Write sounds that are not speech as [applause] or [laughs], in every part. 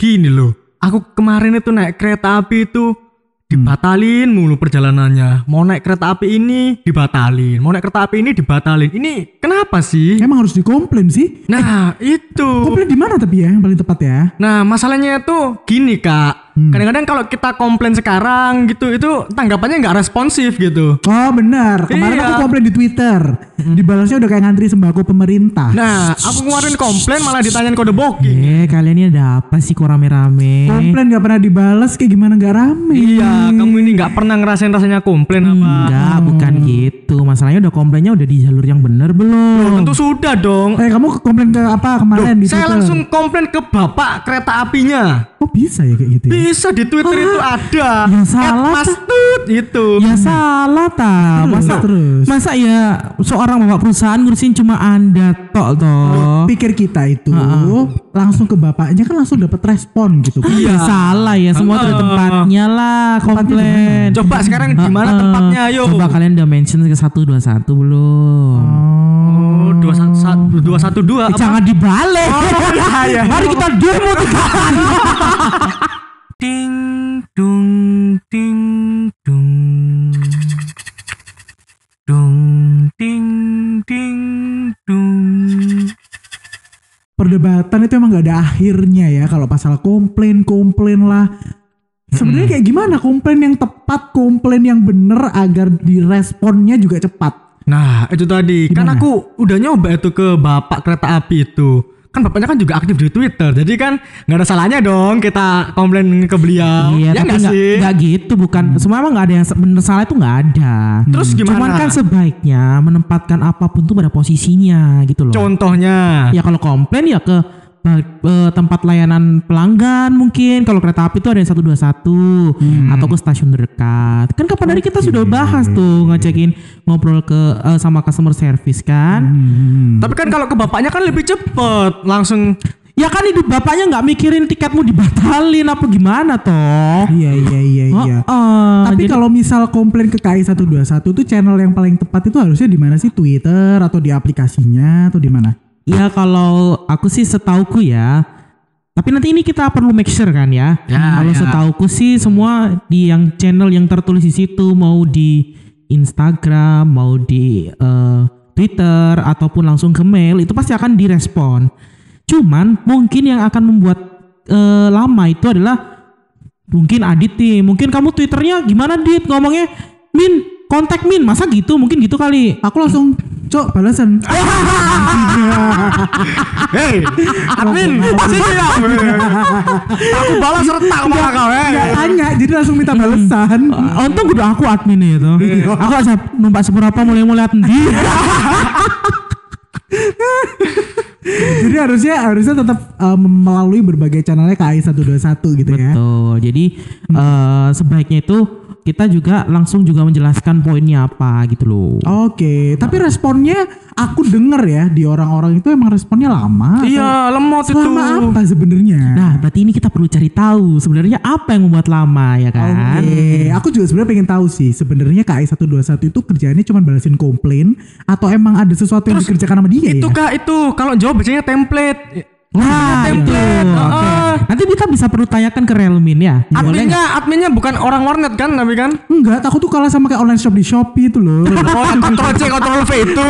Gini loh, aku kemarin itu naik kereta api itu dibatalin mulu perjalanannya. Mau naik kereta api ini dibatalin, mau naik kereta api ini dibatalin. Ini kenapa sih? Emang harus dikomplain sih. Nah, itu. Komplain di mana tapi ya yang paling tepat ya? Nah, masalahnya itu gini, Kak. Kadang-kadang kalau kita komplain sekarang gitu, itu tanggapannya nggak responsif gitu. Oh benar, kemarin Iya. aku komplain di Twitter. Dibalasnya udah kayak ngantri sembako pemerintah. Nah, aku kemarin komplain malah ditanyain kode booking. Eh kalian ini ada apa sih kok rame-rame? Komplain gak pernah dibalas kayak gimana gak rame. Iya, kamu ini nggak pernah ngerasain rasanya komplain apa? Enggak, bukan gitu. Masalahnya udah komplainnya udah di jalur yang bener belum? Tentu sudah dong. Eh kamu komplain ke apa kemarin di Saya Twitter? langsung komplain ke bapak kereta apinya. Oh bisa ya kayak gitu ya? Bisa di Twitter itu ada. Ya salah, Mas Tut itu. Ya salah ta. Terus, Masa terus. masa ya seorang bapak perusahaan ngurusin cuma Anda tok toh. Pikir kita itu langsung ke bapaknya kan langsung dapat respon gitu kan. Iya. salah ya semua ada tempatnya lah komplain. Coba sekarang di mana Heeh. tempatnya ayo? Coba kalian udah mention ke 121 belum? Oh, dua satu dua satu dua. Eh, jangan dibalik. iya, iya. Mari kita demo tiga kali. [laughs] Ting dung ting dung. Dung ting ting dung. Perdebatan itu emang gak ada akhirnya ya kalau pasal komplain komplain lah. Sebenarnya kayak gimana komplain yang tepat, komplain yang bener agar diresponnya juga cepat. Nah, itu tadi. Kan Gimana? aku udah nyoba itu ke bapak kereta api itu. Kan bapaknya kan juga aktif di Twitter. Jadi kan nggak ada salahnya dong kita komplain ke beliau. Iya, ya tapi nggak sih? nggak gitu, bukan. Semua emang nggak ada yang bener salah itu nggak ada. Terus gimana? Cuman kan sebaiknya menempatkan apa pun tuh pada posisinya gitu loh. Contohnya. Ya kalau komplain ya ke eh, eh, tempat layanan pelanggan mungkin kalau kereta api itu ada yang 121 atau ke stasiun terdekat. Kan kapan hari kita sudah bahas tuh ngecekin ngobrol ke eh, sama customer service kan. Tapi kan kalau ke bapaknya kan lebih cepet. Langsung Ya kan hidup bapaknya nggak mikirin tiketmu dibatalin apa gimana toh. Iya iya iya iya. Heeh, Tapi jadi- kalau misal komplain ke KI 121 tuh channel yang paling tepat itu harusnya di mana sih? Twitter atau di aplikasinya atau di mana? Ya kalau aku sih setauku ya. Tapi nanti ini kita perlu make sure kan ya. Ya, kalau ya. setauku sih semua di yang channel yang tertulis di situ mau di Instagram, mau di eh, Twitter ataupun langsung ke mail itu pasti akan direspon. Cuman mungkin yang akan membuat eh, lama itu adalah mungkin Adit nih. Mungkin kamu Twitternya gimana Dit ngomongnya? Min, kontak Min. Masa gitu? Mungkin gitu kali. Aku langsung cok balasan. [laughs] Hei, admin, sini ya. Aku balas retak malah kau. eh. Gak tanya, jadi langsung minta balasan. Uh, untung kudu aku admin itu. aku aja numpak seberapa mulai-mulai endi. [laughs] jadi harusnya harusnya tetap um, melalui berbagai channelnya KI 121 gitu ya. Betul. Jadi eh, sebaiknya itu kita juga langsung juga menjelaskan poinnya apa gitu loh. Oke, tapi responnya aku denger ya di orang-orang itu emang responnya lama. Iya, lemot itu. Selama apa sebenarnya? Nah, berarti ini kita perlu cari tahu sebenarnya apa yang membuat lama ya kan? Oke, aku juga sebenarnya pengen tahu sih sebenarnya KI 121 itu kerjaannya cuma balasin komplain atau emang ada sesuatu yang dikerjakan sama dia Itu ya? kak itu kalau jawab biasanya template. Nah, itu. template. Oke. Heeh. Nanti kita bisa perlu tanyakan ke Realmin ya. Boleh? Adminnya, adminnya bukan orang warnet kan, tapi kan? Enggak, aku tuh kalah sama kayak online shop di Shopee itu loh. [laughs] Oh, kontrol C, kontrol V itu.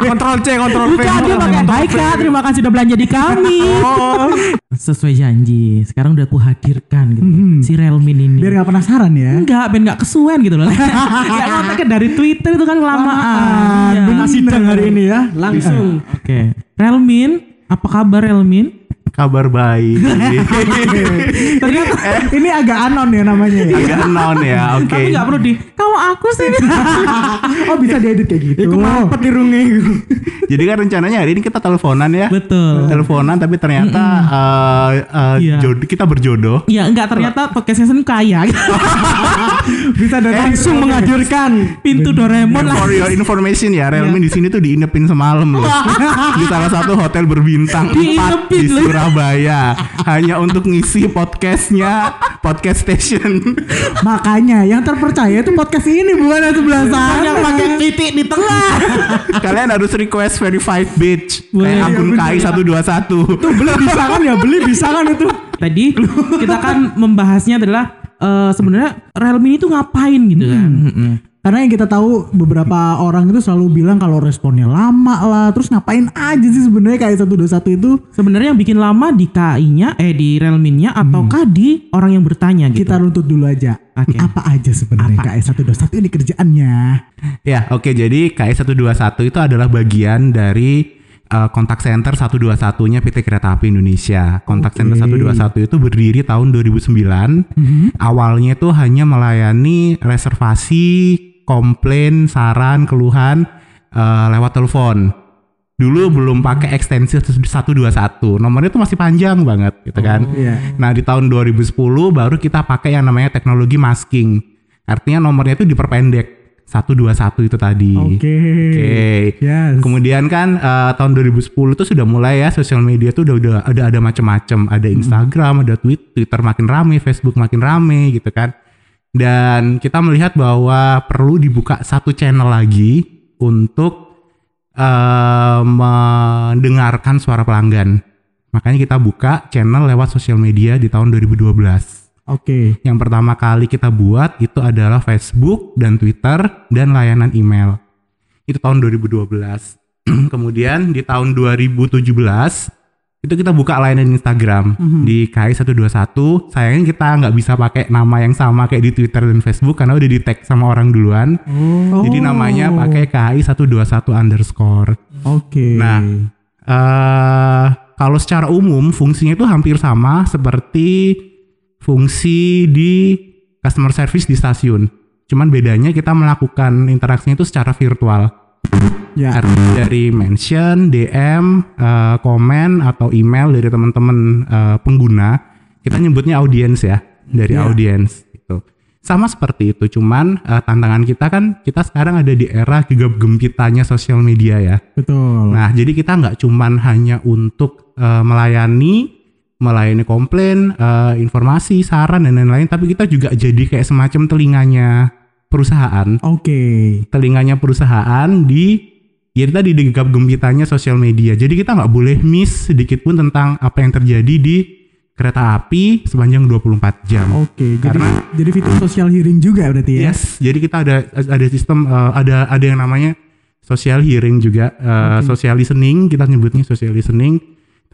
Kontrol C, kontrol V. Bukan, dia pakai Baik kak, terima kasih sudah belanja di kami. Oh. Sesuai janji, sekarang udah aku hadirkan gitu. Si Realmin ini. Biar nggak penasaran ya. Enggak, ben enggak kesuwen gitu loh. [laughs] ya kontaknya dari Twitter itu kan kelamaan. Iya. Kita sidang hari ini ya, langsung. Oke. Realmin, apa kabar Realmin? Kabar baik [laughs] Ternyata ini agak anon ya namanya ya. agak non ya oke Tapi enggak perlu di. Kalau aku sih. [laughs] oh bisa diedit kayak gitu. Iku mampet di [laughs] jadi kan rencananya hari ini kita teleponan ya Betul. teleponan tapi ternyata eh, eh, Iya. jodoh- kita berjodoh Ya enggak ternyata podcast season kaya. bisa datang Langsung menghadirkan. Pintu Doraemon lah. For your information ya, Realme di sini tuh diinepin semalam loh. di salah satu hotel berbintang 4 Diinepin di loh. Surabaya. Hanya untuk ngisi podcastnya podcast station. Makanya yang terpercaya itu podcast ini bukan yang sebelah sana. Yang pakai titik di tengah. Kalian harus request verified bitch kayak akun KI 121. Tuh beli bisa kan ya beli bisa kan itu. Tadi kita kan membahasnya adalah eh, sebenarnya Realme ini tuh ngapain gitu kan. Karena yang kita tahu beberapa orang itu selalu bilang kalau responnya lama lah, terus ngapain aja sih sebenarnya kayak 121 itu Sebenarnya yang bikin lama di KI-nya eh di Realme-nya ataukah di orang yang bertanya gitu. kita runtut dulu aja. Oke. Apa aja sebenarnya KS 121 ini kerjaannya? [laughs] Ya, oke. Jadi KI 121 itu adalah bagian dari uh, kontak center 121-nya PT Kereta Api Indonesia. Kontak center 121 itu berdiri tahun 2009. Awalnya itu hanya melayani reservasi, komplain, saran, keluhan uh, lewat telepon. Dulu belum pakai ekstensi 121. Nomornya itu masih panjang banget gitu kan. Iya. Nah, di tahun 2010 baru kita pakai yang namanya teknologi masking. Artinya nomornya itu diperpendek 121 itu tadi. Oke. Oke. Yes. Kemudian kan eh, tahun 2010 itu sudah mulai ya sosial media tuh udah udah ada ada macam-macam, ada Instagram, ada Twitter, Twitter makin rame, Facebook makin rame gitu kan. Dan kita melihat bahwa perlu dibuka satu channel lagi untuk eh, mendengarkan suara pelanggan. Makanya kita buka channel lewat sosial media di tahun 2012. Oke. Yang pertama kali kita buat itu adalah Facebook dan Twitter dan layanan email. Itu tahun 2012. [clears throat] Kemudian di tahun 2017 itu kita buka layanan Instagram di KI121. Sayangnya kita nggak bisa pakai nama yang sama kayak di Twitter dan Facebook karena udah di tag sama orang duluan. Jadi namanya pakai KI121 underscore. Oke. Nah, eh kalau secara umum fungsinya itu hampir sama seperti fungsi di customer service di stasiun. Cuman bedanya kita melakukan interaksinya itu secara virtual. Ya. Dari mention, DM, eh, komen atau email dari teman-teman eh, pengguna, kita nyebutnya audiens ya, dari Iya. audiens gitu. Sama seperti itu, cuman eh, tantangan kita kan kita sekarang ada di era gegap gempitanya sosial media ya. Betul. Nah, jadi kita nggak cuman hanya untuk melayani melayani komplain, informasi, saran dan lain-lain, tapi kita juga jadi kayak semacam telinganya perusahaan, Oke. telinganya perusahaan di ya tadi di gegap gempitanya sosial media. Jadi kita nggak boleh miss sedikit pun tentang apa yang terjadi di kereta api sepanjang 24 jam. Oke. Jadi Karena- jadi fitur social hearing juga berarti ya. Yes, jadi kita ada ada sistem eh, ada ada yang namanya social hearing juga, eh, social listening kita nyebutnya social listening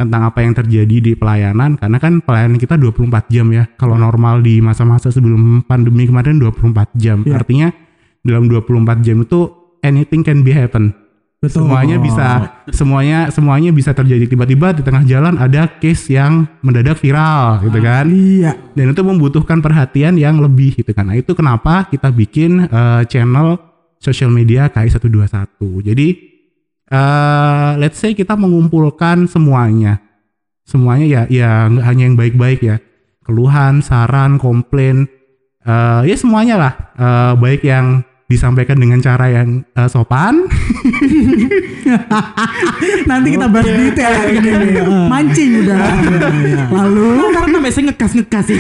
tentang apa yang terjadi di pelayanan karena kan pelayanan kita 24 jam ya. Kalau normal di masa-masa sebelum pandemi kemarin 24 jam. Iya. Artinya dalam 24 jam itu anything can be happen. Betul. Semuanya bisa semuanya semuanya bisa terjadi tiba-tiba di tengah jalan ada case yang mendadak viral gitu kan Iya. dan itu membutuhkan perhatian yang lebih gitu kan. Nah, itu kenapa kita bikin eh, channel social media KI121. Jadi eh let's say kita mengumpulkan semuanya. Semuanya ya ya nggak hanya yang baik-baik ya. Keluhan, saran, komplain eh ya semuanya lah. Eh, baik yang disampaikan dengan cara yang eh, sopan [laughs] Nanti kita bahas detail ya ini nih. [laughs] Mancing udah. Lalu Karena biasanya ngegas-ngegas sih.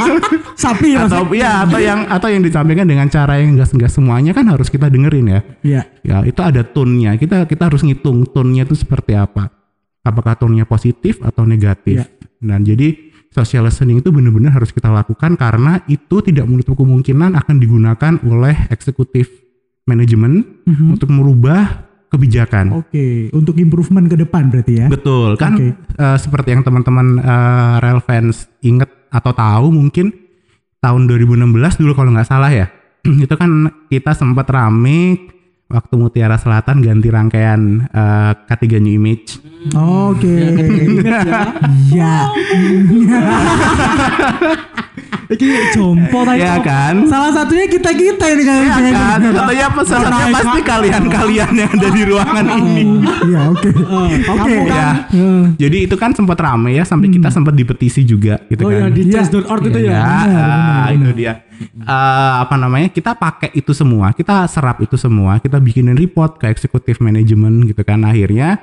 [laughs] sapi ya. atau ya atau yang atau yang disampaikan dengan cara yang gas-gas semuanya kan harus kita dengerin ya. Iya. Ya, itu ada tone-nya. Kita kita harus ngitung tone-nya itu seperti apa. Apakah tone-nya positif atau negatif. Iya. Dan jadi social listening itu benar-benar harus kita lakukan karena itu tidak menutup kemungkinan akan digunakan oleh eksekutif manajemen Mhm. untuk merubah kebijakan. Oke, untuk improvement ke depan berarti ya. Betul kan Oke. eh, seperti yang teman-teman Rel fans inget atau tahu mungkin tahun 2016 dulu kalau nggak salah ya [clears throat] itu kan kita sempat rame waktu Mutiara Selatan ganti rangkaian eh, K3 New Image Oke. Iya. [laughs] Iki jompo tadi. ya kan Salah satunya kita kita ini kan. ya kan tentunya pesertanya pasti kalian-kalian yang ada di ruangan ini Iya oke. Oke. ya jadi itu kan sempat rame ya sampai kita sempat dipetisi juga gitu Oh kan ya di Iya. chess.org itu Ya, ya. ah, itu dia. Eh, apa namanya? Kita pakai itu semua, kita serap itu semua, kita bikinin report ke eksekutif manajemen gitu kan. Akhirnya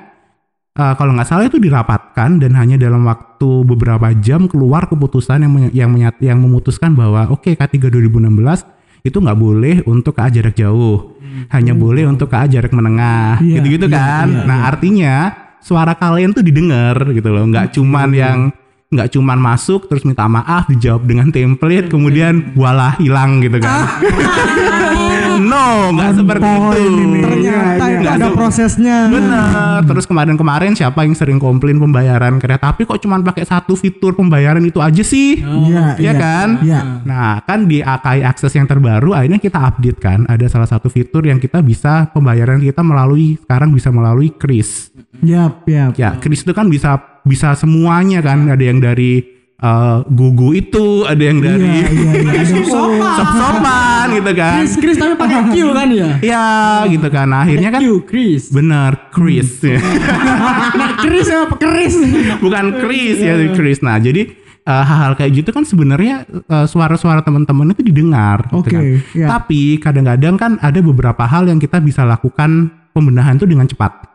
eh, kalau nggak salah itu dirapatkan dan hanya dalam waktu beberapa jam keluar keputusan yang yang menyat- yang memutuskan bahwa oke K3 2016 itu nggak boleh untuk KA jarak jauh, hanya boleh untuk KA jarak menengah, Iya, gitu-gitu iya, kan. iya, nah artinya suara kalian tuh didengar gitu loh, nggak cuman yang nggak cuman masuk terus minta maaf dijawab dengan template kemudian walah hilang gitu kan. [laughs] no, nggak seperti itu. ini. Ternyata iya. ada prosesnya. Bener. Terus kemarin-kemarin siapa yang sering komplain pembayaran kereta api kok cuman pakai satu fitur pembayaran itu aja sih? Iya, Iya iya. kan? Iya. Nah, kan di AKI Akses yang terbaru akhirnya kita update kan, ada salah satu fitur yang kita bisa pembayaran kita melalui sekarang bisa melalui kris. Yap, yap. Ya, kris itu kan bisa bisa semuanya kan, ada yang dari eh, Gugu itu, ada yang Iya, dari iya, iya. [laughs] Ada- Sop-sopan gitu kan. Chris, Chris tapi pakai Q kan ya? Ya, gitu kan. Nah, akhirnya kan Q, Chris. bener kris. [laughs] Nah, Chris apa Chris? bukan Chris ya Chris. Nah jadi eh, hal-hal kayak gitu kan sebenarnya eh, suara-suara teman-teman itu didengar. gitu Oke, kan. ya. Tapi kadang-kadang kan ada beberapa hal yang kita bisa lakukan pembenahan itu dengan cepat.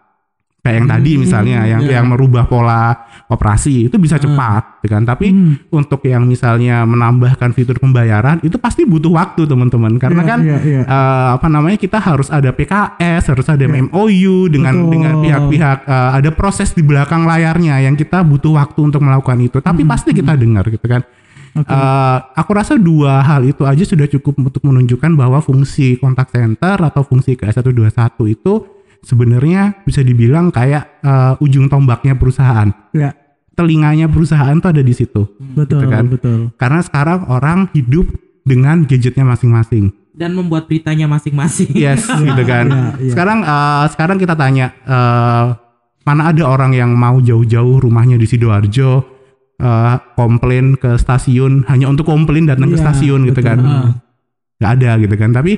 Kayak yang tadi misalnya yang ya. yang merubah pola operasi itu bisa cepat, gitu kan. Tapi untuk yang misalnya menambahkan fitur pembayaran itu pasti butuh waktu teman-teman karena Iya, kan iya, iya. eh, apa namanya kita harus ada PKS, harus ada MOU dengan Betul. dengan pihak-pihak eh, ada proses di belakang layarnya yang kita butuh waktu untuk melakukan itu. Tapi pasti kita dengar gitu kan. Eh, aku rasa dua hal itu aja sudah cukup untuk menunjukkan bahwa fungsi kontak center atau fungsi KS121 itu sebenarnya bisa dibilang kayak eh, ujung tombaknya perusahaan. Ya, Telinganya perusahaan tuh ada di situ. betul, Gitu kan. betul. Karena sekarang orang hidup dengan gadgetnya masing-masing. dan membuat beritanya masing-masing. [laughs] Yes, [laughs] gitu kan. iya, iya. Sekarang eh, sekarang kita tanya eh, mana ada orang yang mau jauh-jauh rumahnya di sidoarjo eh, komplain ke stasiun hanya untuk komplain datang ke Iya, stasiun gitu betul. kan? Nggak ada gitu kan. Tapi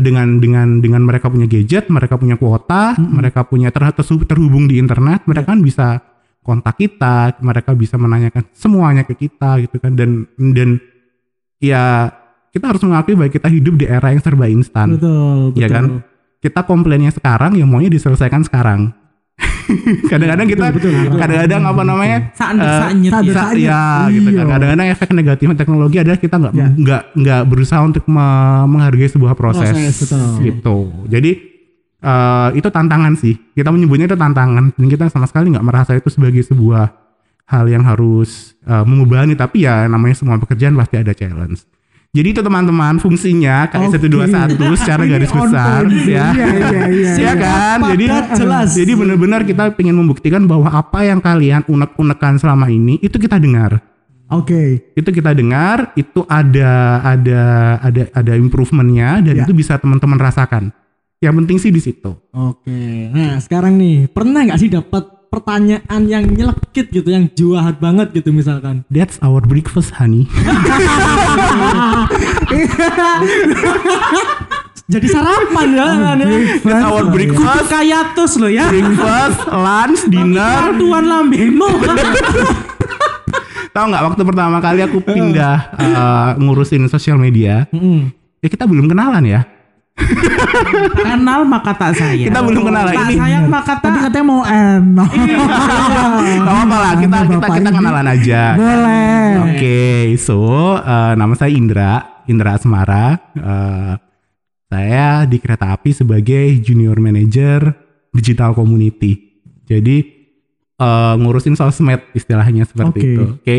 dengan dengan dengan mereka punya gadget, mereka punya kuota, mereka punya ter- tersu- terhubung di internet, mereka kan bisa kontak kita, mereka bisa menanyakan semuanya ke kita gitu kan dan dan ya kita harus mengakui bahwa kita hidup di era yang serba instan. Betul, betul. Iya kan? Kita komplainnya sekarang, ya maunya diselesaikan sekarang. [laughs] kadang-kadang kita, kadang-kadang apa namanya? Saat eh, saatnya saat- ya. saat- sa- ya, gitu kan. Iya. Kadang-kadang efek negatif teknologi adalah kita nggak Ya. nggak nggak berusaha untuk me- menghargai sebuah proses, Proses, betul. gitu. Jadi eh, itu tantangan sih. Kita menyebutnya itu tantangan dan kita sama sekali nggak merasa itu sebagai sebuah hal yang harus eh, membebani. Tapi ya namanya semua pekerjaan pasti ada challenge. Jadi itu teman-teman fungsinya KS 121 secara [laughs] Ini garis on besar ya. Iya, iya, iya. Iya [laughs] kan? Jadi jelas. Jadi benar-benar kita ingin membuktikan bahwa apa yang kalian unek-unekan selama ini itu kita dengar. Oke. Itu kita dengar, itu ada ada ada ada improvementnya dan Ya. itu bisa teman-teman rasakan. Yang penting sih di situ. Oke, nah sekarang nih pernah nggak sih dapat pertanyaan yang nyelekit gitu, yang jahat banget gitu misalkan? That's our breakfast, honey. Jadi sarapan ya kan ya? That's our breakfast, Kayak tus lo ya. breakfast, lunch, dinner. Tuan lambemu. Tahu nggak waktu pertama kali aku pindah eh, ngurusin sosial media, Mm-mm. ya kita belum kenalan ya. [laughs] Kenal maka tak sayang. Kita belum kenalan Tak ini. sayang maka Tadi tak. katanya mau enak. [laughs] Gak apa-apa lah, kita kita kita kenalan aja. Boleh. Oke, so eh, nama saya Indra, Indra Asmara. Eh, saya di kereta api sebagai junior manager digital community. Jadi eh, ngurusin sosmed istilahnya seperti Oke. itu. Oke,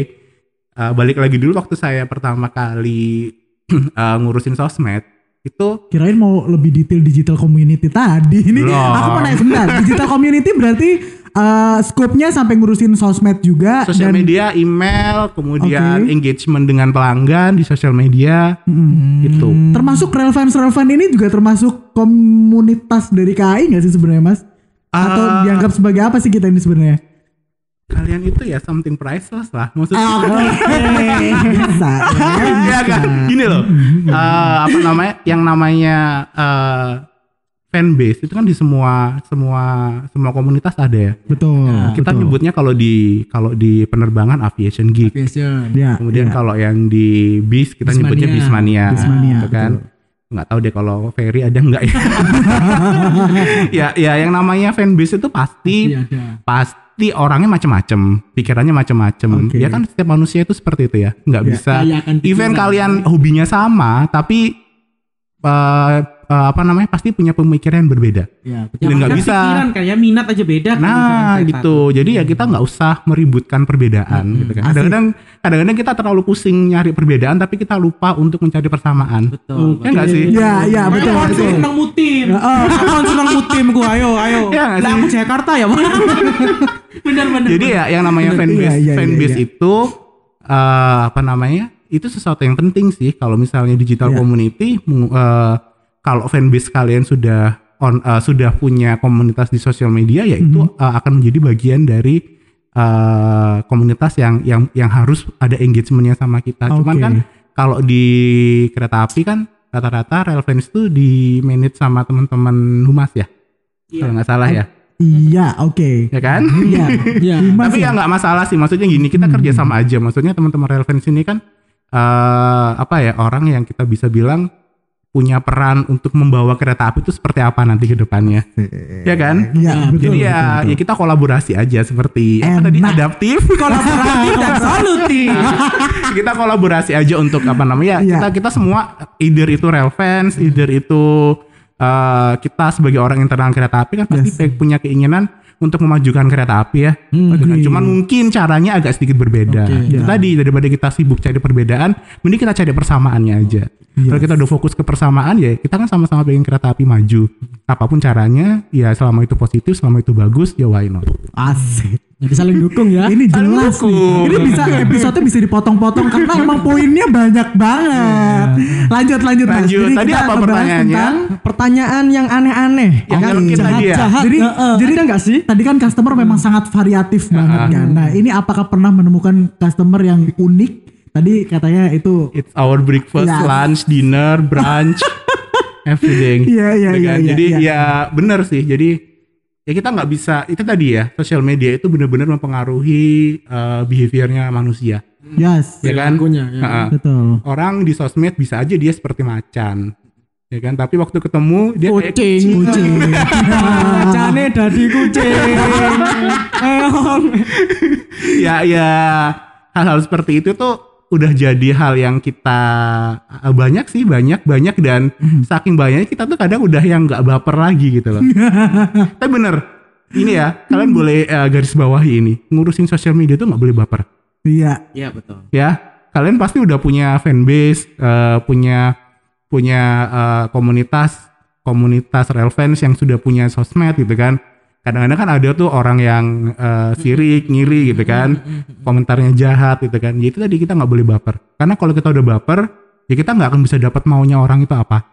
Eh, balik lagi dulu waktu saya pertama kali [clears throat] eh, ngurusin sosmed itu Kirain mau lebih detail digital community tadi. Ini Belum. aku mau nanya sebentar. Digital community berarti eh scope-nya sampai ngurusin sosmed juga sosial dan media, email, kemudian Oke. engagement dengan pelanggan di sosial media Mm. itu. termasuk relevant-relevant ini juga termasuk komunitas dari KAI nggak sih sebenarnya Mas? Atau Ah. dianggap sebagai apa sih kita ini sebenarnya? Kalian itu ya something priceless lah, maksudnya. Bisa. ya kan gini loh eh, apa namanya yang namanya eh, fanbase itu kan di semua semua semua komunitas ada ya Betul. kita betul. nyebutnya kalau di kalau di penerbangan aviation geek Fashion. ya, kemudian ya. kalau yang di bis kita nyebutnya Bismania. bismania Bismania, gitu kan betul. nggak tahu deh kalau Ferry ada nggak ya [laughs] [laughs] ya ya yang namanya fanbase itu pasti ada. pasti orangnya macam-macam pikirannya macam-macam Oke. ya kan setiap manusia itu seperti itu ya. Nggak Ya, bisa. event kalian hobinya sama tapi eh, eh, apa namanya pasti punya pemikiran yang berbeda Ya, betul. Dan nggak Kan bisa. pikiran kan ya minat aja beda kan Nah kereta gitu, jadi ya kita nggak usah meributkan perbedaan gitu kan. Kadang-kadang, kadang-kadang kita terlalu pusing nyari perbedaan, tapi kita lupa untuk mencari persamaan. betul Ya nggak sih? Ya, ya betul. Ayo, betul. senang mutim. Heeh. Aku senang mutim gua. Ayo, ayo. Ya Lah sih? aku Jakarta ya, [laughs] bener. Jadi ya yang namanya fanbase, Iya, iya, fanbase iya, iya. itu eh, apa namanya? Itu sesuatu yang penting sih kalau misalnya digital community eh, kalau fanbase kalian sudah on eh, sudah punya komunitas di sosial media ya itu Mhm. eh, akan menjadi bagian dari eh, komunitas yang yang yang harus ada engagementnya sama kita. Cuman Oke. kan kalau di kereta api kan rata-rata relevance itu di manage sama teman-teman humas ya. Kalau nggak salah ya. Iya, oke. Ya kan? Iya. Iya. [laughs] Tapi ya nggak masalah sih, maksudnya gini kita Hmm. kerja sama aja, maksudnya teman-teman relevance ini kan eh apa ya orang yang kita bisa bilang punya peran untuk membawa kereta api itu seperti apa nanti ke depannya, ya kan? Iya, betul. Jadi ya, betul, betul. ya kita kolaborasi aja seperti apa tadi adaptif, [laughs] kolaboratif dan solutif. [laughs] kita kolaborasi aja untuk apa namanya? Iya. Kita kita semua either itu relevance, either itu eh, kita sebagai orang internal kereta api kan pasti Yes. punya keinginan untuk memajukan kereta api ya. Hmm, kan. Cuman mungkin caranya agak sedikit berbeda. Itu Ya. tadi daripada kita sibuk cari perbedaan, mending kita cari persamaannya aja. Yes. Kalau kita udah fokus ke persamaan ya kita kan sama-sama pengen kereta api maju. Apa pun caranya, ya selama itu positif, selama itu bagus, ya why not? Asik. Jadi saling dukung ya. Ini jelas nih. Ini bisa episode bisa dipotong-potong karena emang poinnya banyak banget. Lanjut lanjut Mas. Lanjut. Jadi Tadi apa pertanyaannya? tentang Pertanyaan yang aneh-aneh. Yang kan? tadi ya? Jahat-jahat. Jadi- Heeh. jadi- Ada nggak sih? Tadi kan customer memang sangat variatif banget kan. Nah, ini apakah pernah menemukan customer yang unik? Tadi katanya itu It's our breakfast, Yes. lunch, dinner, brunch, [laughs] everything. Iya, iya, Gitu iya, kan? iya, Jadi iya. ya bener sih. Jadi ya kita nggak bisa itu tadi ya sosial media itu benar-benar mempengaruhi eh, behaviornya manusia. yes. Ya kan? Perilakunya, ya. Ha-ha. Betul. Orang di sosmed bisa aja dia seperti macan. Ya kan? Tapi waktu ketemu dia kayak Kucing. Kucing. [laughs] Macane dadi kucing. [laughs] Ya ya hal-hal seperti itu tuh udah jadi hal yang kita eh, banyak sih banyak banyak dan saking banyaknya kita tuh kadang udah yang nggak baper lagi gitu loh. [laughs] Tapi bener ini ya kalian boleh eh, garis bawahi ini ngurusin sosial media tuh nggak boleh baper Iya. Iya betul. ya. Kalian pasti udah punya fanbase, eh, punya punya eh, komunitas komunitas relevance yang sudah punya sosmed gitu kan. Kadang-kadang kan ada tuh orang yang eh, sirik, ngiri gitu kan, komentarnya jahat gitu kan. Ya itu tadi kita nggak boleh baper. Karena kalau kita udah baper, ya kita nggak akan bisa dapat maunya orang itu apa.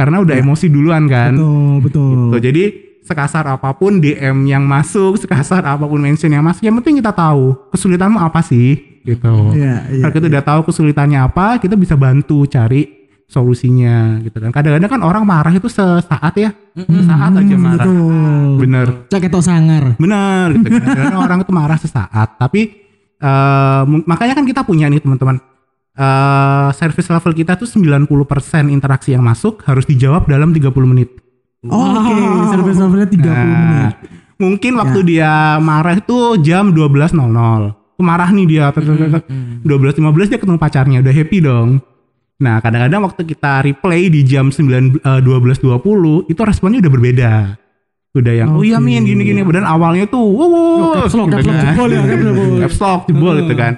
Karena udah emosi duluan kan. Betul, betul. Tuh, jadi sekasar apa pun DM yang masuk, sekasar apa pun mention yang masuk, yang penting kita tahu kesulitanmu apa sih gitu. Iya, iya. Kalau kita udah tahu kesulitannya apa, kita bisa bantu cari solusinya gitu kan. Kadang-kadang kan orang marah itu sesaat ya, sesaat aja marah. Betul. Bener, Cek itu sangar. bener gitu kan. [laughs] Kadang-kadang orang itu marah sesaat, tapi mung- makanya kan kita punya nih teman-teman. eh service level kita tuh 90% interaksi yang masuk harus dijawab dalam 30 menit. Oke, service levelnya 30 Nah, menit. Mungkin waktu Ya. dia marah itu jam 12.00. Tuh marah nih dia. tek, tek, tek, tek. 12.15 dia ketemu pacarnya. Udah happy dong. Nah kadang-kadang waktu kita replay di jam 9, eh, 12.20 itu responnya udah berbeda. Udah yang, oh iya min gini-gini. Padahal awalnya tuh, wow, wow. caps lock, caps lock, jebol ya, caps [laughs] lock. Jebol gitu kan.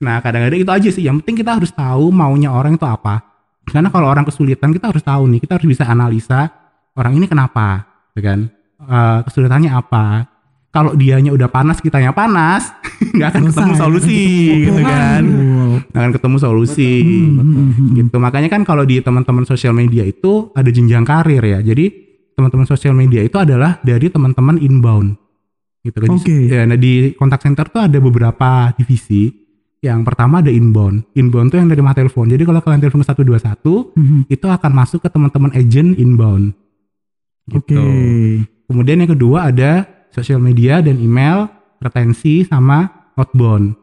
Nah kadang-kadang itu aja sih. Yang penting kita harus tahu maunya orang itu apa. Karena kalau orang kesulitan kita harus tahu nih. Kita harus bisa analisa orang ini kenapa. Gitu kan. Eh, kesulitannya apa. Kalau dianya udah panas, kitanya panas, [laughs] nggak akan ketemu solusi gitu kan. Betul. Nggak akan ketemu solusi. Hmm, hmm, hmm. Gitu. Makanya kan kalau di teman-teman sosial media itu ada jenjang karir ya. Jadi teman-teman sosial media itu adalah dari teman-teman inbound. Gitu kan. Oke. Ya, nah di kontak center tuh ada beberapa divisi. Yang pertama ada inbound. Inbound tuh yang dari telepon. Jadi kalau kalian telepon ke 121 Hmm, itu akan masuk ke teman-teman agent inbound. Oke. Gitu. Kemudian yang kedua ada sosial media dan email, retensi sama outbound.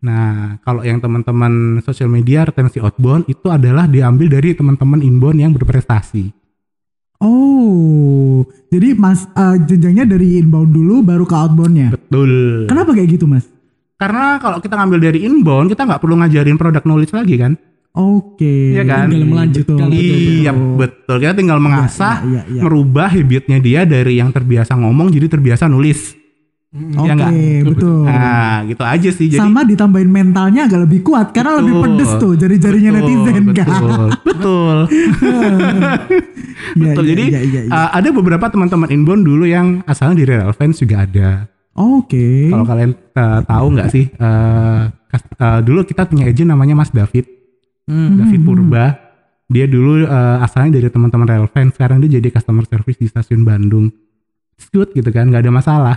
Nah, kalau yang teman-teman sosial media retensi outbound itu adalah diambil dari teman-teman inbound yang berprestasi. Oh, jadi mas eh, jenjangnya dari inbound dulu baru ke outboundnya. Betul. Kenapa kayak gitu mas? Karena kalau kita ngambil dari inbound, kita nggak perlu ngajarin product knowledge lagi kan? Oke. Iya kan? Tinggal melanjutkan. Betul, betul, Iya, betul. betul. Kita tinggal mengasah, iya, iya. merubah habitnya dia dari yang terbiasa ngomong jadi terbiasa nulis. Oke, Iya nggak? betul. Nah, gitu aja sih. Jadi Sama ditambahin mentalnya agak lebih kuat karena lebih Betul. pedes tuh jari-jarinya Betul, netizen kan. Betul, betul. [laughs] Iya, betul. iya, Jadi iya, iya, iya. uh, ada beberapa teman-teman inbound dulu yang asalnya dari Relevance juga ada. Oke. Kalau kalian uh, tahu nggak sih, uh, uh, dulu kita punya agent namanya Mas David, Hmm. David Purba. Dia dulu uh, asalnya dari teman-teman Relevance, sekarang dia jadi customer service di stasiun Bandung. It's good gitu kan, nggak ada masalah.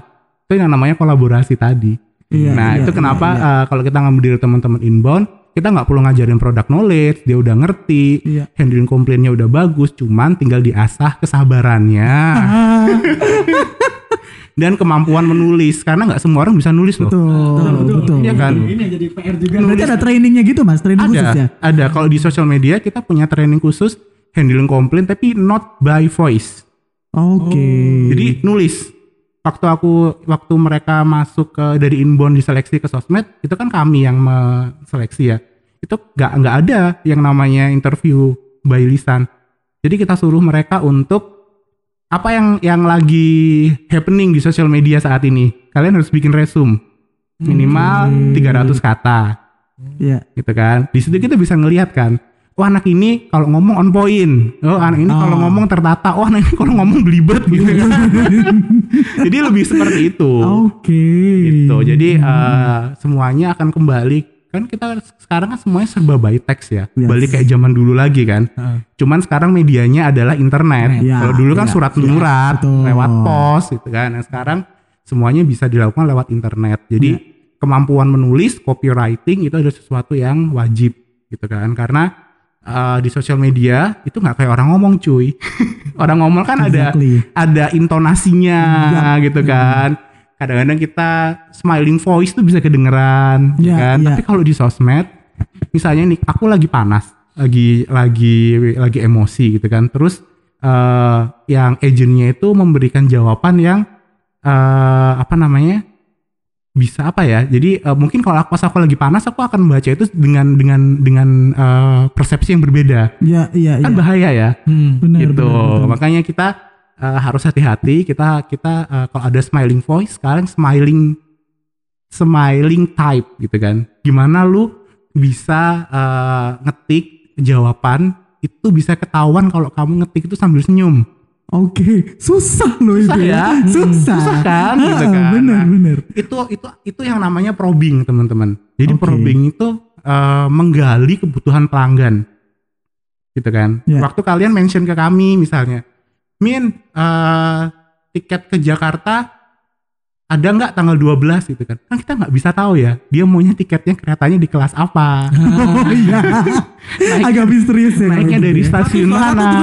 Itu yang namanya kolaborasi tadi. Iya, nah iya, itu iya, kenapa iya. uh, kalau kita ngambil dari teman-teman inbound, kita nggak perlu ngajarin product knowledge, dia udah ngerti, Iya. handling komplainnya udah bagus, cuman tinggal diasah kesabarannya Ah, [laughs] dan kemampuan menulis karena nggak semua orang bisa nulis loh. betul, betul. Iya kan? Ini jadi PR juga. Berarti ada trainingnya gitu mas, training Ada, khusus ya? ada. Kalau di sosial media kita punya training khusus handling komplain tapi not by voice. Oke. Jadi nulis. Waktu aku waktu mereka masuk ke dari inbound diseleksi ke sosmed, itu kan kami yang seleksi ya. Itu nggak nggak ada yang namanya interview by lisan. Jadi kita suruh mereka untuk apa yang yang lagi happening di sosial media saat ini. Kalian harus bikin resume minimal 300 kata Iya. gitu kan. Di situ kita bisa ngelihat kan, oh anak ini kalau ngomong on point, oh anak ini kalau Ah. ngomong tertata, oh anak ini kalau ngomong belibet gitu kan. [laughs] Jadi lebih seperti itu. Oke. Gitu. Jadi eh, semuanya akan kembali kan kita sekarang kan semuanya serba by text ya. Yes. Balik kayak zaman dulu lagi kan. Cuman sekarang medianya adalah internet. Ya, Kalau dulu kan ya, surat ya, menyurat, betul. lewat pos gitu kan. Nah, sekarang semuanya bisa dilakukan lewat internet. Jadi Ya. kemampuan menulis, copywriting itu adalah sesuatu yang wajib gitu kan. Karena eh, di sosial media itu nggak kayak orang ngomong cuy. [laughs] orang ngomong kan ada Exactly. ada intonasinya Ya, gitu kan. Kadang-kadang kita smiling voice tuh bisa kedengeran, ya Ya, kan. ya. Tapi kalau di sosmed, misalnya nih, aku lagi panas, lagi lagi lagi emosi gitu kan. Terus eh yang agentnya itu memberikan jawaban yang eh apa namanya bisa apa ya? Jadi eh, mungkin kalau aku pas aku lagi panas, aku akan membaca itu dengan dengan dengan eh, persepsi yang berbeda. Iya, iya, Kan iya. bahaya ya Hmm. Benar, gitu benar, betul. makanya kita uh, harus hati-hati kita kita uh, kalau ada smiling voice sekarang smiling smiling type gitu kan gimana lu bisa uh, ngetik jawaban itu bisa ketahuan kalau kamu ngetik itu sambil senyum Oke, susah loh Susah itu ya? Susah. Susah kan, gitu kan. Bener, Nah, bener. itu itu itu yang namanya probing teman-teman jadi Oke. probing itu uh, menggali kebutuhan pelanggan gitu kan Ya. waktu kalian mention ke kami misalnya min uh, tiket ke Jakarta ada nggak tanggal 12 gitu kan? Kan kita nggak bisa tahu ya. Dia maunya tiketnya keretanya di kelas apa. Oh [laughs] iya. Agak misterius ya. naiknya dari gitu ya. stasiun mana? [laughs]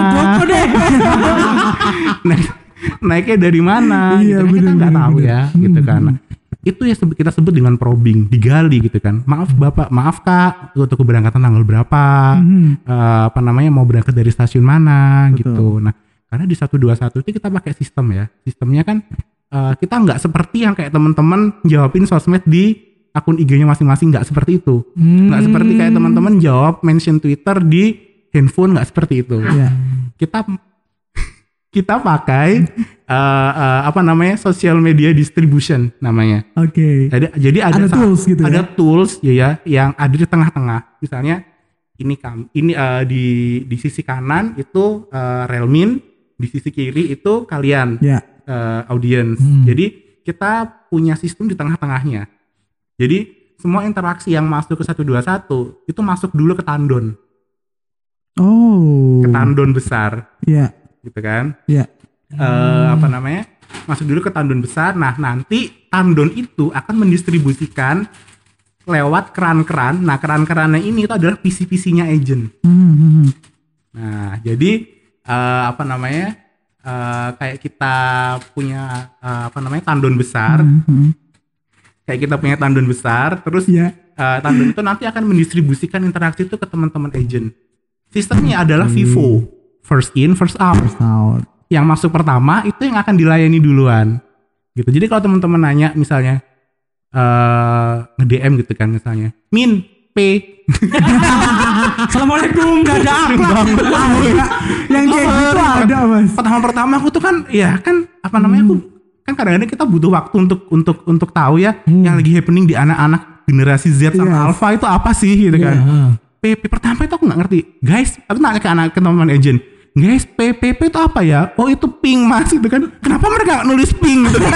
naik naiknya dari mana? Iya, gitu kan. Kita nggak tahu bener. ya gitu Hmm. kan. Nah, itu ya kita sebut dengan probing digali gitu kan. Maaf bapak. Maaf kak. Untuk keberangkatan tanggal berapa? Mhm. Eh, apa namanya mau berangkat dari stasiun mana? Betul. gitu. Nah karena di 121 itu kita pakai sistem ya. Sistemnya kan eh, kita nggak seperti yang kayak teman-teman jawabin sosmed di akun IG-nya masing-masing nggak seperti itu nggak seperti kayak teman-teman jawab mention Twitter di handphone nggak seperti itu Iya. kita [laughs] kita pakai eh, eh, apa namanya social media distribution namanya Oke. jadi jadi ada, Ada tools gitu ada ya? tools ya ya yang ada di tengah-tengah misalnya ini kam ini eh, di di sisi kanan itu eh, Relmin di sisi kiri itu kalian Ya. Eh, audience Hmm. jadi kita punya sistem di tengah-tengahnya jadi semua interaksi yang masuk ke 121 itu masuk dulu ke tandon Oh. ke tandon besar Iya. gitu kan Iya. eh, apa namanya masuk dulu ke tandon besar nah nanti tandon itu akan mendistribusikan lewat keran-keran nah keran-kerannya ini itu adalah PC-PC-nya agent Mhm. nah jadi eh, apa namanya eh, kayak kita punya eh, apa namanya tandon besar Mhm. kayak kita punya tandon besar terus Iya. Eh, tandem itu nanti akan mendistribusikan interaksi itu ke teman-teman agent. Sistemnya adalah Vivo, first in, first out. First out. Yang masuk pertama itu yang akan dilayani duluan. Gitu. Jadi kalau teman-teman nanya misalnya eh nge-DM gitu kan misalnya, Min P [laughs] Assalamualaikum, gak ada apa. Yang kayak gitu ada mas. pertama-pertama aku tuh kan ya kan apa namanya aku kan kadang-kadang kita butuh waktu untuk untuk untuk tahu ya yang lagi happening di anak-anak generasi Z sama Yes. Alpha itu apa sih gitu kan. PP pertama itu aku nggak ngerti. Guys, aku nanya ke anak ke teman agent. Guys, PPP itu apa ya? Oh itu ping mas gitu kan. Kenapa mereka nggak nulis ping gitu kan?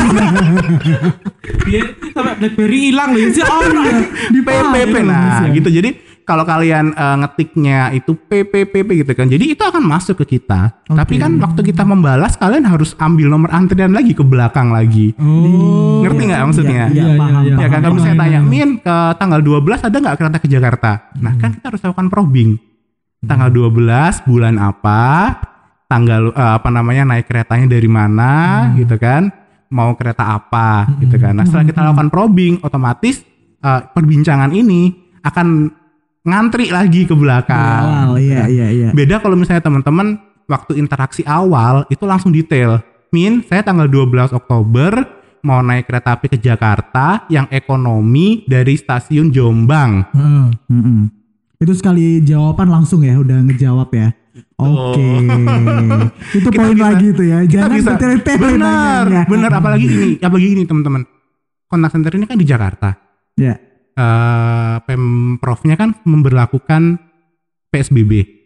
[laughs] Dia sampai BlackBerry hilang loh. Ya, oh iya. di PPP nah gitu. Jadi kalau kalian eh, ngetiknya itu PPPP gitu kan. Jadi itu akan masuk ke kita. Tapi kan waktu kita membalas kalian harus ambil nomor antrian lagi ke belakang lagi. Oh. Ngerti nggak maksudnya? Iya, Iya, paham, iya, Ya kan kalau saya tanya, Min ke tanggal 12 ada nggak kereta ke Jakarta? Nah kan kita harus lakukan probing. Tanggal 12 bulan apa? Tanggal eh, apa namanya naik keretanya dari mana gitu kan? Mau kereta apa gitu kan? Nah setelah kita lakukan probing, otomatis eh, perbincangan ini akan ngantri lagi ke belakang. Wow, iya iya iya. Beda kalau misalnya teman-teman waktu interaksi awal itu langsung detail. Min, saya tanggal 12 Oktober mau naik kereta api ke Jakarta yang ekonomi dari stasiun Jombang. Mm-mm. Itu sekali jawaban langsung ya udah ngejawab ya. Oke. [laughs] itu Kita poin bisa- lagi tuh ya. Jangan bisa bertele-tele benar, benar apalagi ini, apalagi ini teman-teman. Kontak center ini kan di Jakarta. Ya. Eh, Pemprovnya kan memberlakukan PSBB.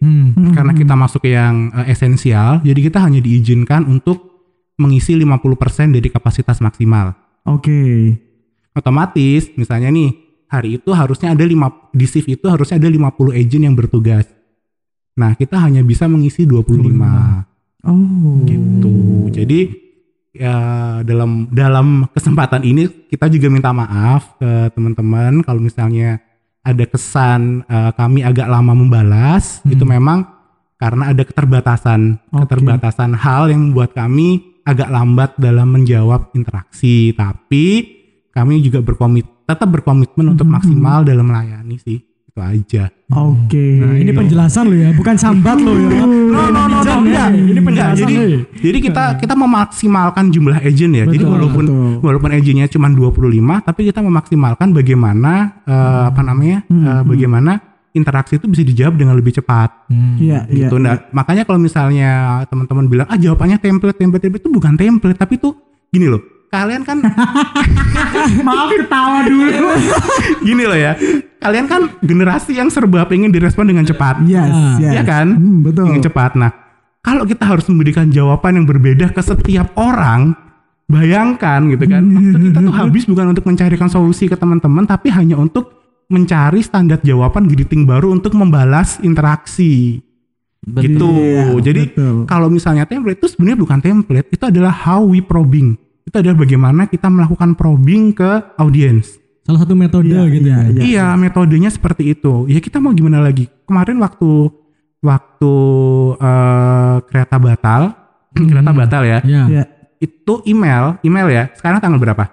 Karena kita masuk ke yang eh, esensial, jadi kita hanya diizinkan untuk mengisi 50% dari kapasitas maksimal. Oke. otomatis misalnya nih hari itu harusnya ada lima di shift itu harusnya ada 50 agent yang bertugas. Nah, kita hanya bisa mengisi 25 Oh. gitu. Jadi ya dalam dalam kesempatan ini kita juga minta maaf ke teman-teman kalau misalnya ada kesan eh, kami agak lama membalas itu memang karena ada keterbatasan Oke. keterbatasan hal yang membuat kami agak lambat dalam menjawab interaksi tapi kami juga berkomit tetap berkomitmen untuk maksimal dalam melayani sih itu aja Oke. Nah, ini penjelasan lo ya, bukan sambat lo ya. No, no, no, no, enggak. Ini Enggak, penjelasan jadi, nih. jadi kita kita memaksimalkan jumlah agent ya. jadi Betul, walaupun betul. walaupun agentnya cuma 25, tapi kita memaksimalkan bagaimana eh, apa namanya? eh, bagaimana interaksi itu bisa dijawab dengan lebih cepat. Iya, iya. gitu. Nah, makanya kalau misalnya teman-teman bilang ah jawabannya template, template, template itu bukan template, tapi itu gini loh. Kalian kan [laughs] Maaf ketawa dulu. gini loh ya. Kalian kan generasi yang serba pengen direspon dengan cepat. Yes, yes. Iya kan? Hmm, betul. Dengan cepat. Nah, kalau kita harus memberikan jawaban yang berbeda ke setiap orang, bayangkan gitu kan, waktu kita tuh habis bukan untuk mencarikan solusi ke teman-teman, tapi hanya untuk mencari standar jawaban greeting baru untuk membalas interaksi. Gitu. Iya, Jadi kalau misalnya template itu sebenarnya bukan template, itu adalah how we probing. Itu adalah bagaimana kita melakukan probing ke audiens. Salah satu metode Iya, gitu iya, ya. iya. Iya, metodenya seperti itu. Ya kita mau gimana lagi? Kemarin waktu waktu eh, kereta batal, [clears throat] kereta batal ya. Iya. Ya. Itu email, email ya. Sekarang tanggal berapa?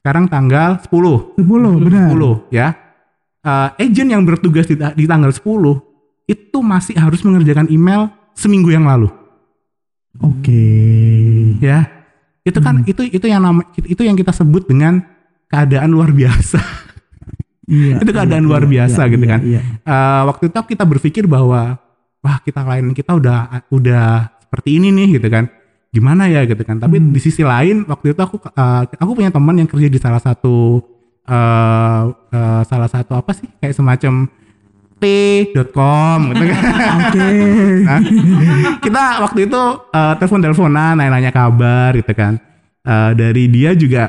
Sekarang tanggal 10. 10 benar. 10 ya. Eh, agent yang bertugas di, di tanggal 10 itu masih harus mengerjakan email seminggu yang lalu Oke. ya. Itu kan itu itu yang nama itu yang kita sebut dengan keadaan luar biasa. Iya. Itu keadaan iya, luar iya, biasa iya, gitu iya, kan. Iya. Eh, waktu itu kita berpikir bahwa wah kita klien kita udah udah seperti ini nih gitu kan gimana ya gitu kan tapi Hmm. di sisi lain waktu itu aku eh, aku punya teman yang kerja di salah satu eh eh, salah satu apa sih kayak semacam t.com gitu kan Oke. Nah, kita waktu itu eh, telepon-teleponan nanya-nanya kabar gitu kan Eh, dari dia juga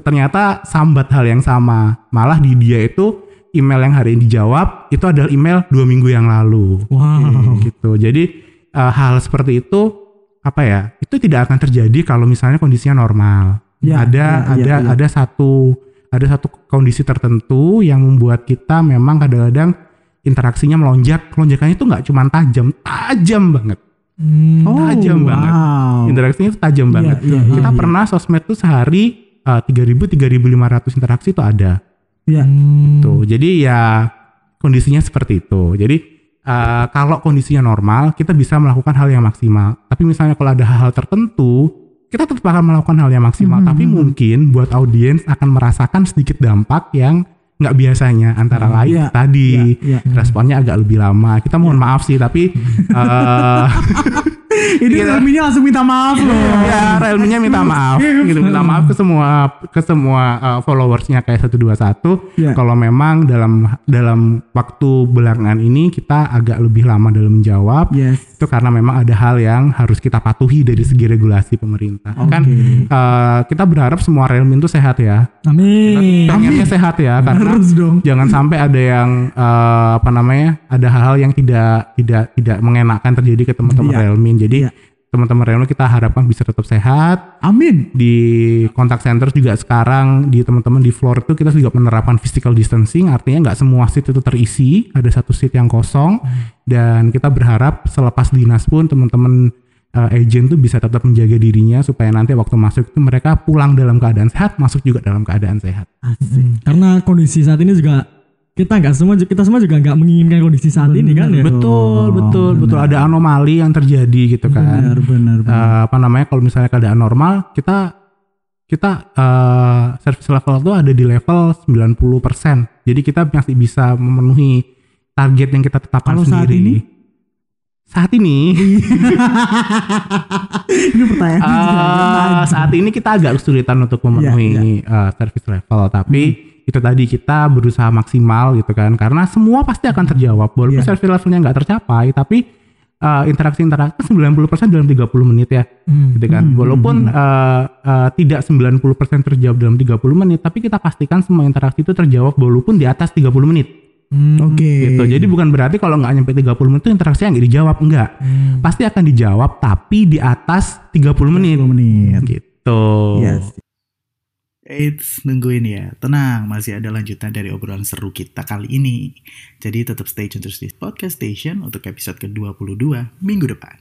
ternyata sambat hal yang sama malah di dia itu email yang hari ini dijawab itu adalah email dua minggu yang lalu Wow. gitu jadi eh, hal seperti itu apa ya itu tidak akan terjadi kalau misalnya kondisinya normal Ya, ada ya, ada ya, ya. ada satu ada satu kondisi tertentu yang membuat kita memang kadang-kadang interaksinya melonjak lonjakannya itu nggak cuma tajam tajam banget Hmm. Oh, tajam banget. wow. interaksinya itu tajam banget iya, kita iya. pernah sosmed tuh sehari uh, 3000 3500 interaksi itu ada Ya. Hmm. Tuh, jadi ya kondisinya seperti itu. Jadi eh, kalau kondisinya normal, kita bisa melakukan hal yang maksimal. Tapi misalnya kalau ada hal-hal tertentu, kita tetap akan melakukan hal yang maksimal. Hmm. Tapi mungkin buat audiens akan merasakan sedikit dampak yang nggak biasanya antara lain Iya, tadi iya, iya. responnya agak lebih lama. Kita mohon maaf sih, tapi eh, [laughs] Ini Iya. Realme-nya langsung minta maaf loh. ya Realme-nya minta maaf gitu minta maaf ke semua ke semua uh, followersnya kayak 121 Ya. kalau memang dalam dalam waktu belakangan ini kita agak lebih lama dalam menjawab Yes. itu karena memang ada hal yang harus kita patuhi dari segi regulasi pemerintah Oke. kan uh, kita berharap semua Realme itu sehat ya Amin. pengennya sehat ya karena Harus dong. jangan sampai ada yang uh, apa namanya ada hal-hal yang tidak tidak tidak mengenakan terjadi ke teman-teman Iya. Realme jadi Iya. teman-teman Realme kita harapkan bisa tetap sehat Amin. di kontak center juga sekarang di teman-teman di floor itu kita juga menerapkan physical distancing artinya nggak semua seat itu terisi ada satu seat yang kosong dan kita berharap selepas dinas pun teman-teman uh, agent tuh bisa tetap menjaga dirinya supaya nanti waktu masuk itu mereka pulang dalam keadaan sehat masuk juga dalam keadaan sehat Asik. Karena kondisi saat ini juga kita nggak semua kita semua juga nggak menginginkan kondisi saat ini kan ya. betul betul betul ada anomali yang terjadi gitu kan Benar, benar, benar. Eh, apa namanya kalau misalnya keadaan normal kita kita eh, service level tuh ada di level 90%. Jadi kita masih bisa memenuhi target yang kita tetapkan Kalau saat sendiri. ini? Saat ini [laughs] Ini pertanyaan eh, [laughs] saat ini kita agak kesulitan untuk memenuhi eh, service level, tapi itu tadi kita berusaha maksimal gitu kan karena semua pasti akan terjawab walaupun Iya. service levelnya nggak tercapai tapi eh, interaksi-interaksi 90% dalam 30 menit ya Hmm. gitu kan. Walaupun eh, eh, tidak 90% terjawab dalam 30 menit, tapi kita pastikan semua interaksi itu terjawab walaupun di atas 30 menit. Hmm. Oke. Gitu. Jadi bukan berarti kalau nggak nyampe 30 menit itu interaksi yang nggak dijawab, enggak. Pasti akan dijawab tapi di atas 30 menit. 10 menit. Gitu. Yes. Eits, nungguin ya. Tenang, masih ada lanjutan dari obrolan seru kita kali ini. Jadi tetap stay tune terus di Podcast Station untuk episode ke-22 minggu depan.